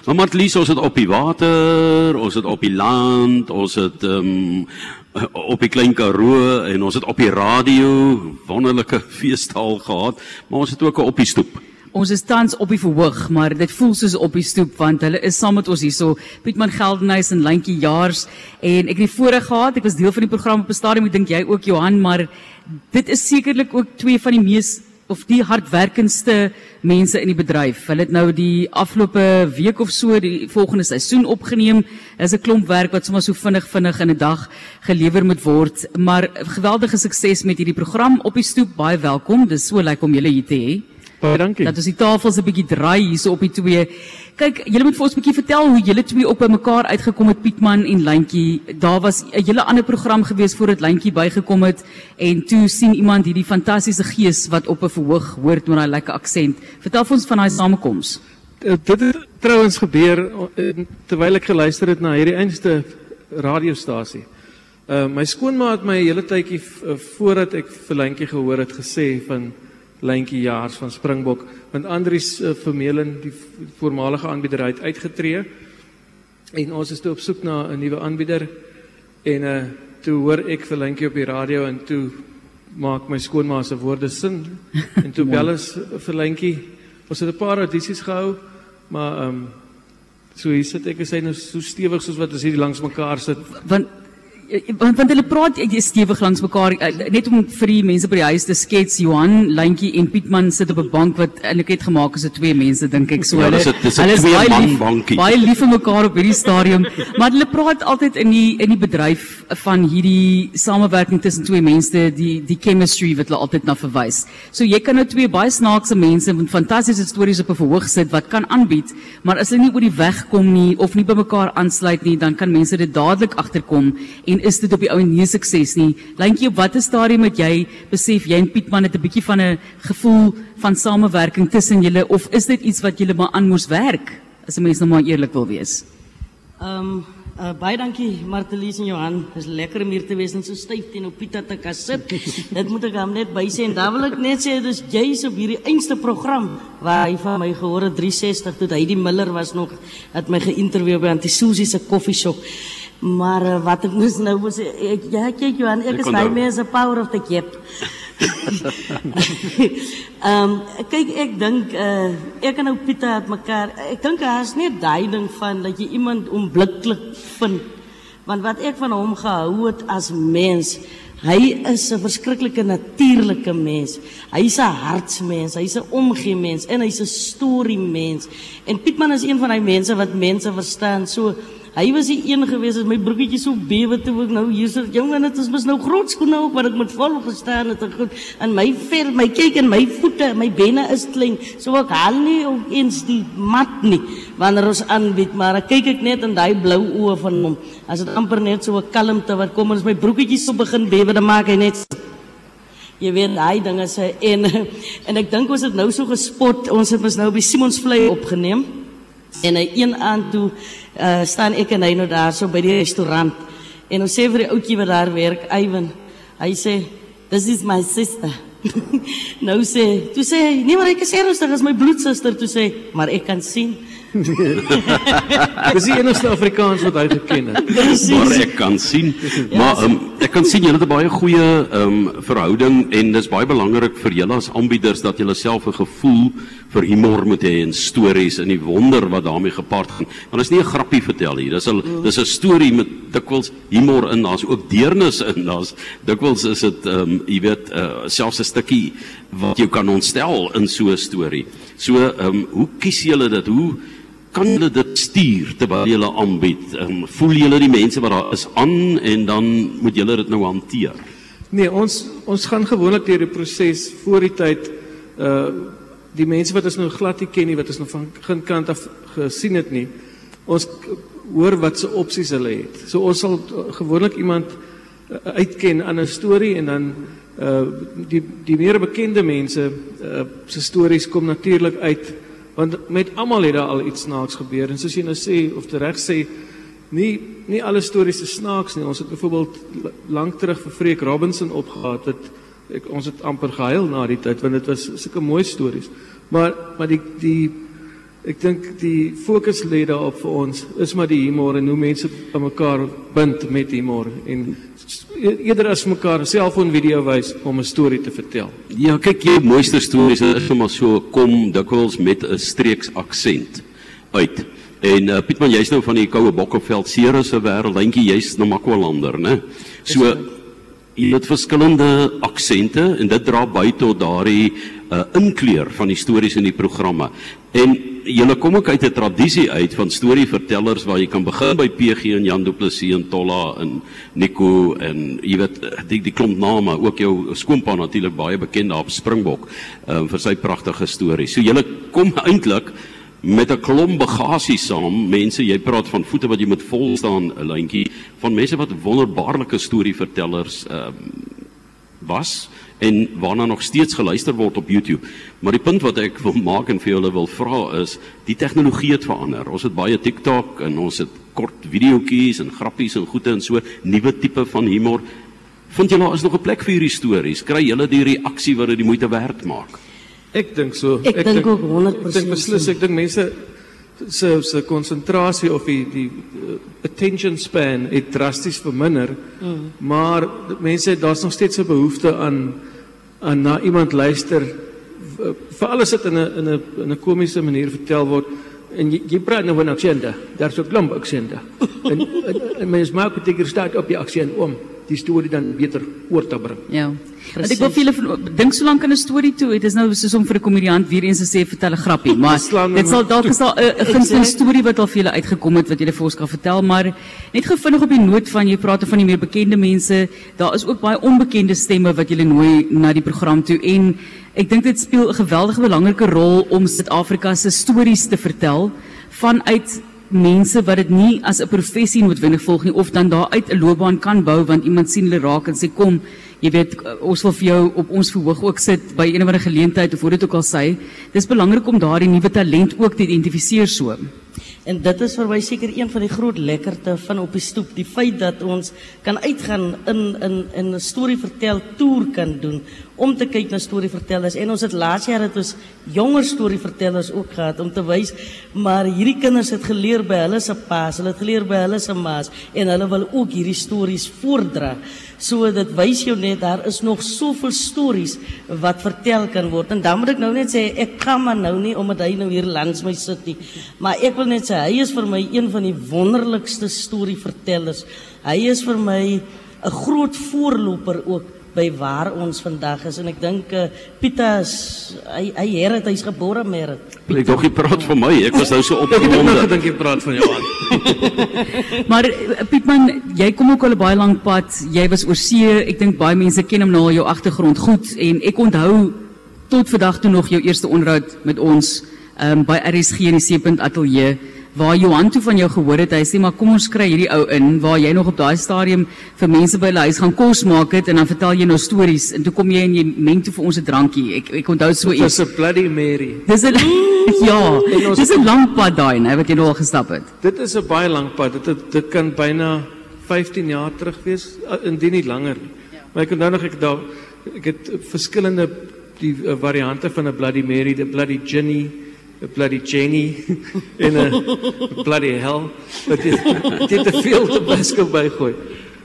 Maar Martlies, ons het op die water, ons het op die land, ons het ehm um, op die klein Karoo en ons het op die radio wonderlike feestal gehad, maar ons het ook op die stoep. Ons is tans op die verhoog, maar dit voel soos op die stoep want hulle is saam met ons hierso. Pietman Geldenhuys en Lentjie Jaars en ek het die voorreg gehad, ek was deel van die program op 'n stadium, ek dink jy ook Johan, maar dit is sekerlik ook twee van die mees of die hardwerkendste mense in die bedryf. Hulle het nou die afgelope week of so die volgende seisoen opgeneem. Is 'n klomp werk wat sommer so vinnig vinnig in 'n dag gelewer moet word, maar geweldige sukses met hierdie program op die stoep. Baie welkom. Dis so lekker om julle hier te hê. Baie dankie. Dat ons die tafels 'n bietjie draai hierso op die twee. Kyk, julle moet vir ons 'n bietjie vertel hoe julle twee op mekaar uitgekom het Pietman en Lentjie. Daar was 'n hele ander program gewees voordat Lentjie bygekom het en toe sien iemand hierdie fantastiese gees wat op 'n verhoog hoor met daai lekker aksent. Vertel vir ons van daai samekoms. Uh, dit het trouens gebeur uh, terwyl ek geluister het na hierdie einste radiostasie. Uh, my skoonma het my hele tydjie voordat ek vir Lentjie gehoor het gesê van Lentjie Jaars van Springbok. Want Andries uh, Vermeulen die voormalige aanbieder het uitgetree. En ons is toe op soek na 'n nuwe aanbieder. En uh, toe hoor ek vir Lentjie op die radio en toe maak my skoonma se woorde sin. En toe bel ons vir Lentjie ons het 'n paar audisies gehou maar um, so hier sit ek en sy nou so stewig soos wat ons hier langs mekaar sit. Want want want hulle praat stewig langs mekaar net om vir die mense by die huis te skets Johan Lentjie en Pietman sit op 'n bank wat eintlik het gemaak is 'n twee mense dink ek. So ja, hulle hulle is baie lief bankie. baie lief vir mekaar op hierdie stadium. Maar hulle praat altyd in die in die bedryf van hierdie samewerking tussen twee mense die die chemistry wat hulle altyd na verwys. So jy kan nou twee baie snaakse mense met fantastiese stories op 'n verhoog sit wat kan aanbied maar as hulle nie oor die weg kom nie of nie by mekaar aansluit nie dan kan mense dit dadelik agterkom en is dit op die ou en nie sukses nie. Lyntjie op watter stadium het jy besef jy en Pietman het 'n bietjie van 'n gevoel van samewerking tussen julle of is dit iets wat julle maar aan moes werk? As 'n mens nou maar eerlik wil wees. Ehm um, uh, baie dankie Martelies en Johan. Dis lekker om hier te wees en so styf teen op Pieter te kan sit. dit moet ek hom net by sê en dan wil ek net sê dis jy's op hierdie einste program waar hy van my gehoor het 360 toe hy die Miller was nog het my geïnterview by Antisusi se koffieshop. Maar uh, wat ek moes nou moes ek ja kyk Johan, ek, ek is my mens a power of the cap. Ehm um, kyk ek dink uh, ek en ou Pieter het mekaar ek dink is net daai ding van dat jy iemand onblikklik vind. Want wat ek van hom gehou het as mens Hy is 'n verskriklike natuurlike mens. Hy's 'n hartsmens, hy's 'n omgee mens en hy's 'n storie mens. En Pietman is een van daai mense wat mense verstaan so Hy was die een gewees as my broekietjie so bewe toe ek nou hier sit. Jong en dit is mos nou groot skoene op wat ek moet vol gestaan het en goed. En my vel, my kyk en my voete, my bene is klein. So ek haal nie ook eens die mat nie wanneer ons aanbied, maar ek kyk ek net in daai blou oë van hom. As dit amper net so 'n kalmte wat kom as my broekietjie so begin bewe, dan maak hy net Jy weet daai dinge sê en en ek dink ons het nou so gespot. Ons het mos nou by Simonsvlei opgeneem. En hy een aand toe uh, staan ek en hy nou daar so by die restaurant. En ons sê vir die ouetjie wat daar werk, Iwan, hy sê, "This is my sister." nou sê, toe sê hy, "Nee, maar ek is ernstig, dit is my bloedsuster." Toe sê, "Maar ek kan sien." Dis die enigste Afrikaans wat hy geken het. maar ek kan sien, maar um, ek kan sien julle het 'n baie goeie um, verhouding en dis baie belangrik vir julle as aanbieders dat julle self 'n gevoel vir humor moet hê en stories en die wonder wat daarmee gepaard gaan. Want is nie 'n grappie vertel hier. Dis 'n dis 'n storie met dikwels humor in. Daar's ook deernis in. Daar's dikwels is dit ehm um, jy weet uh, selfs 'n stukkie wat jy kan ontstel in so 'n storie. So ehm um, hoe kies julle dit? Hoe kan julle dit stuur terwyl julle aanbied? Um, voel julle die mense wat daar is aan en dan moet julle dit nou hanteer? Nee, ons ons gaan gewoonlik deur die proses voor die tyd uh die mense wat ons nou glad nie ken nie, wat ons nog van geen kant af gesien het nie. Ons hoor wat se opsies hulle het. So ons sal gewoonlik iemand uitken aan 'n storie en dan uh die die meer bekende mense uh se stories kom natuurlik uit want met almal het daar al iets snaaks gebeur. En soos jy nou sê of reg sê nie nie alle stories is snaaks nie. Ons het byvoorbeeld lank terug vir Freek Robinson opgehaat wat ek ons het amper gehuil na die tyd want dit was sulke mooi stories. Maar maar die die Ek dink die fokus lê daarop vir ons is maar die humor en hoe mense aan mekaar bind met humor en e- eerder as mekaar selfoonvideo wys om 'n storie te vertel. Ja, kyk jy mooiste stories is sommer so kom dikwels met 'n streeks aksent uit. En uh, Pietman, jy's nou van die Koue Bokkeveld Ceres se wêreld, dink jy jy's 'n Makwallander, né? So jy het verskillende aksente en dit dra by tot daardie uh, inkleur van die stories in die programme. En julle kom ook uit 'n tradisie uit van storievertellers waar jy kan begin by PG en Jan Du Plessis en Tolla en Nico en jy weet die die klomp name, ook jou skoonpa natuurlik baie bekend daar op Springbok um, vir sy pragtige stories. So julle kom eintlik met 'n klomp bagasie saam, mense, jy praat van voete wat jy moet vol staan, 'n lyntjie van mense wat wonderbaarlike storievertellers ehm um, was en waarna nog steeds geluister word op YouTube. Maar die punt wat ek wil maak en vir julle wil vra is, die tegnologie het verander. Ons het baie TikTok en ons het kort videoetjies en grappies en goeie en so nuwe tipe van humor. Vind julle daar is nog 'n plek vir hierdie stories? Kry julle die reaksie wat dit die moeite werd maak? Ek dink so. Ek dink ook 100% Ek dink beslis, ek dink mense se se konsentrasie of die die uh, attention span het drasties verminder. Mm. Maar mense daar's nog steeds 'n behoefte aan aan na iemand luister v- vir alles wat in 'n in 'n in 'n komiese manier vertel word. En jy, jy praat nou van aksente. Daar's 'n klomp aksente. en, en, en mens maak dit keer staat op die aksent om die storie dan beter oor te bring. Ja. Want ek wil vir julle dink so lank aan 'n storie toe. Dit is nou soos om vir 'n komediant weer eens te sê vertel 'n grappie, maar dit sal dalk is daar 'n 'n gunsteling storie wat al vir julle uitgekom het wat julle vir ons kan vertel, maar net gou vinnig op die noot van jy praat van die meer bekende mense, daar is ook baie onbekende stemme wat julle nooi na die program toe en ek dink dit speel 'n geweldige belangrike rol om Suid-Afrika se stories te vertel vanuit mense wat dit nie as 'n professie noodwendig volg nie of dan daaruit 'n loopbaan kan bou want iemand sien hulle raak en sê kom jy weet ons wil vir jou op ons verhoog ook sit by ander geleentheid of hoe dit ook al sê. Dis belangrik om daardie nuwe talent ook te identifiseer so. En dit is vir my seker een van die groot lekkerte van op die stoep, die feit dat ons kan uitgaan in in in 'n storie vertel toer kan doen om te kyk na storievertellers en ons het laas jaar het ons jonger storievertellers ook gehad om te wys maar hierdie kinders het geleer by hulle se paas, hulle het geleer by hulle se maas en hulle wil ook hierdie stories voordra. So dit wys jou net daar is nog soveel stories wat vertel kan word. En dan moet ek nou net sê ek kan maar nou nie omdat hy nou hier langs my sit nie. Maar ek wil net sê hy is vir my een van die wonderlikste storievertellers. Hy is vir my 'n groot voorloper ook by waar ons vandag is en ek dink uh, Pieter is hy hy Here hy's gebore Merit. Ek dog jy praat vir my. Ek was nou so Ek het opgewonde. gedink jy praat van jou aan. maar eh, Pietman jy kom ook al 'n baie lank pad jy was oor see ek dink baie mense ken hom nou al jou agtergrond goed en ek onthou tot vandag toe nog jou eerste onderhoud met ons um, by RSG in die Seepunt Ateljee waar Johan toe van jou gehoor het hy sê maar kom ons kry hierdie ou in waar jy nog op daai stadium vir mense by hulle huis gaan kos maak het en dan vertel jy nou stories en toe kom jy en jy meng toe vir ons 'n drankie ek ek onthou so iets Dis 'n bloody Mary. dis 'n ja dis 'n lang pad daai né wat jy nou al gestap het Dit is 'n baie lang pad. Dit het, dit kan byna 15 jaar terug wees, uh, indien nie langer nie. Maar ek onthou nog ek daar ek het verskillende die uh, variante van 'n Bloody Mary, die Bloody Ginny, 'n Bloody Jenny en 'n Bloody Hell. Dit het, dit het te veel te baske bygooi.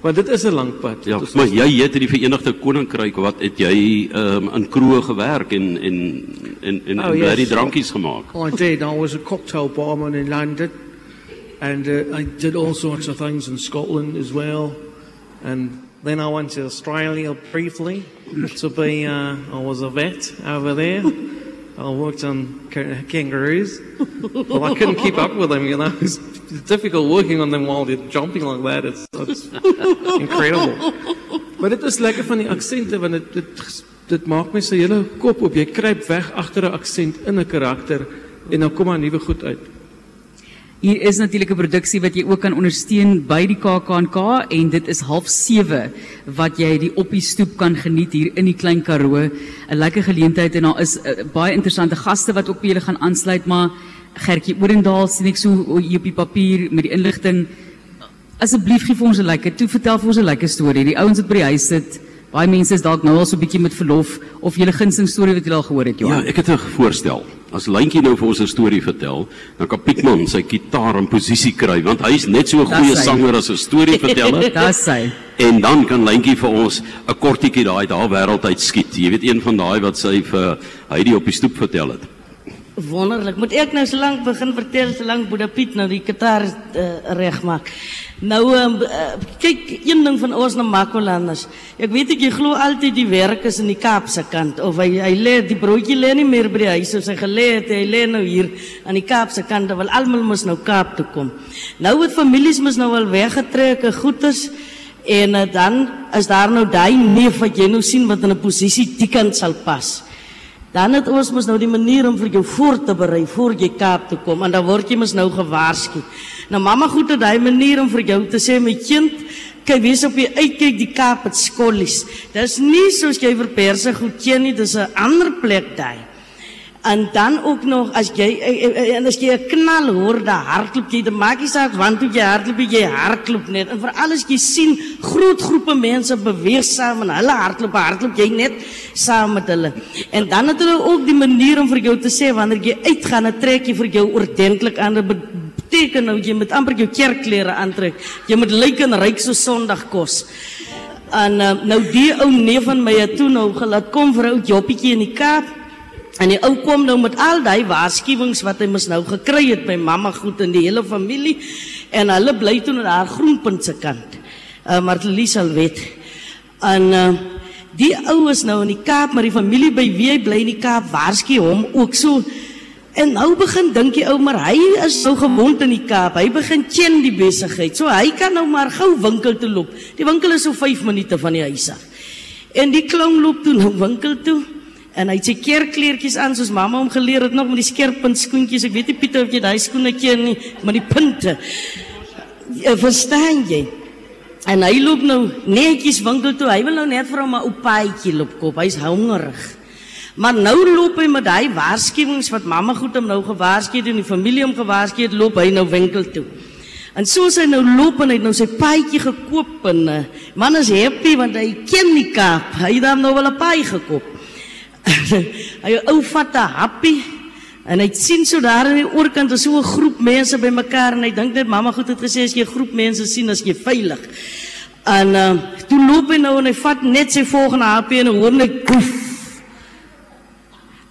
Maar dit is 'n lang pad. Ja, maar jy het in die Verenigde Koninkryk wat het jy um, in kroeg gewerk en en en en, Oh, en yes. baie drankies gemaak. I did. I was a cocktail barman in London, and uh, I did all sorts of things in Scotland as well. And then I went to Australia briefly to be. Uh, I was a vet over there. I worked on kangaroos. Well, I couldn't keep up with them. You know, it's difficult working on them while they're jumping like that. It's, it's incredible. Maar dit is lekker van die aksente want dit dit dit maak my se hele kop op. Jy kruip weg agter 'n aksent in 'n karakter en dan kom nuwe goed uit. Hier is natuurlik 'n produksie wat jy ook kan ondersteun by die KAKNK en dit is 07:30 wat jy die op die stoep kan geniet hier in die Klein Karoo. 'n Lekker geleentheid en daar is uh, baie interessante gaste wat ook by julle gaan aansluit, maar Gertjie Orendaal sien ek so hier op die papier met die inligting. Asseblief gee vir ons 'n lekker toe vertel vir ons 'n lekker storie. Die ouens wat by die huis sit Baie mense is dalk nou al so 'n bietjie met verlof of julle gunsteling storie wat julle al gehoor het, Ja, Johan. ek het 'n voorstel. As Lyntjie nou vir ons 'n storie vertel, dan kan Pietman sy gitaar in posisie kry want hy is net so 'n Dis goeie sanger as 'n storieverteller. Daar's hy. En dan kan Lyntjie vir ons 'n kortetjie daai daar wêreld uit skiet. Jy weet een van daai wat sy vir Heidi op die stoep vertel het. Wonderlik. Moet ek nou so lank begin vertel so lank Boeddha Piet nou die gitaar uh, regmaak. Nou um, uh, kyk een ding van ons Namakolanders. Ek weet ek jy glo altyd die werk is in die Kaapse kant of hy hy lê die broodjie lê nie meer by die huis of sy gelê het hy lê nou hier aan die Kaapse kant want almal mos nou Kaap toe kom. Nou het families mos nou al weggetrek en goeders en uh, dan is daar nou daai neef wat jy nou sien wat in 'n posisie die kant sal pas. Dan het ons mos nou die manier om vir jou voor te berei voor jy Kaap toe kom en dan word jy mos nou gewaarsku. Nou mamma goed het daai manier om vir jou te sê my kind, kyk wees op die uitkyk die Kaap het skollies. Dis nie soos jy vir perse goed ken nie, dis 'n ander plek daai. En dan ook nog as jy eh, eh, en as jy 'n knal hoor, dan hardloop jy, dan maak nie saak want toe jy hardloop, jy hardloop net. En veral as jy sien groot groepe mense beweeg saam en hulle hardloop, hardloop jy net saam met hulle. En dan het hulle ook die manier om vir jou te sê wanneer jy uitgaan, dan trek jy vir jou ordentlik aan. Dit beteken nou jy moet amper jou kerkklere aantrek. Jy moet lyk en ryk so Sondag kos. En nou die ou neef van my het toe nou gelaat kom vir ou joppietjie in die Kaap. En die ou kom nou met al daai waarskuwings wat hy mos nou gekry het by mamma goed en die hele familie en hulle bly toe na haar groenpunt se kant. Uh Martelie sal weet. En uh die ou is nou in die Kaap, maar die familie by wie hy bly in die Kaap waarsku hom ook so. En nou begin dink die ou maar hy is nou gewond in die Kaap. Hy begin ken die besigheid. So hy kan nou maar gou winkel toe loop. Die winkel is so 5 minute van die huis af. En die klong loop toe na winkel toe. En hy het sy kerkkleertjies aan soos mamma hom geleer het nog met die skerpunt skoentjies. Ek weet nie Pieter of jy daai skoene ken nie, maar die punte. Ja, verstaan jy? En hy loop nou netjies winkel toe. Hy wil nou net vir hom 'n ou paadjie loop koop. Hy's hongerig. Maar nou loop hy met daai waarskuwings wat mamma goed hom nou gewaarsku het en die familie hom gewaarsku het, loop hy nou winkel toe. En soos hy nou loop en hy het nou sy paadjie gekoop en uh, man is happy want hy ken die Kaap. Hy het dan nou wel 'n paai gekoop. hy ou vat 'n happie en hy sien so daar aan die oorkant is so 'n groep mense bymekaar en hy dink net mamma goed het gesê as jy 'n groep mense sien as jy veilig. En uh, toe loop hy nou en hy vat net sy volgende happie en hoor net koef.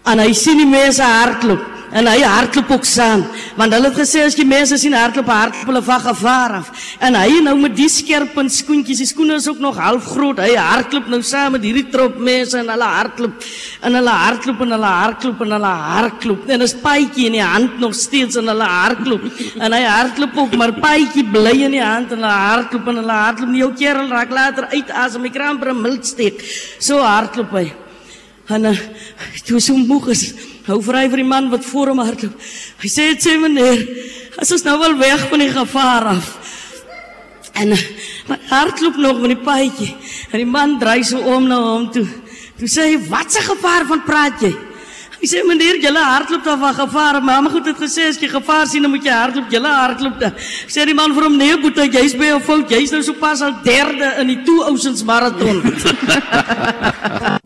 En hy sien die mense hardloop en hy hardloop ook saam want hulle het gesê as jy mense sien hardloop hardloop hulle van gevaar af. En hy nou met die skerp en skoentjies die skoene is ook nog half groot. Hy hardloop nou saam met hierdie trop mense en hulle hardloop en hulle hardloop en hulle hardloop en hulle hardloop. En is paadjie in die hand nog steeds en hulle hardloop. En hy hardloop ook maar paadjie bly in die hand en hulle hardloop en hulle hardloop. Nie jou kerel raak later uit as om die kramper 'n mild steek. So hardloop hy. En uh, toe so moeg is Hou vry vir die man wat voor hom hardloop. Hy sê dit sê meneer, as ons nou wel weg van die gevaar af. En maar hardloop nog met die paadjie. En die man draai so om na hom toe. Toe sê hy, "Wat 'n gevaar van praat jy?" Hy sê, "Meneer, julle hardloop dan van gevaar. Mamma goed het gesê as jy gevaar sien, dan moet jy hardloop. Julle hardloop dan." Sê die man vir hom, "Nee, boetie, jy's by 'n fout. Jy's nou sopas al derde in die Two Oceans marathon."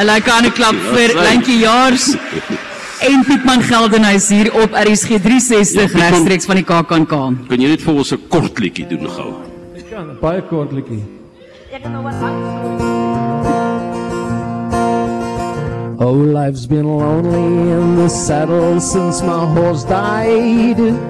En hy kan 'n klap vir Lentjie Jaars. En Pietman Geldenhuys hier op RSG 360 Ja, regstreeks van die KAKNK. Kan jy net vir ons 'n kort liedjie doen gou? Ek kan baie kort liedjie. Ek nou wat aan. Oh, life's been lonely in the saddle since my horse died.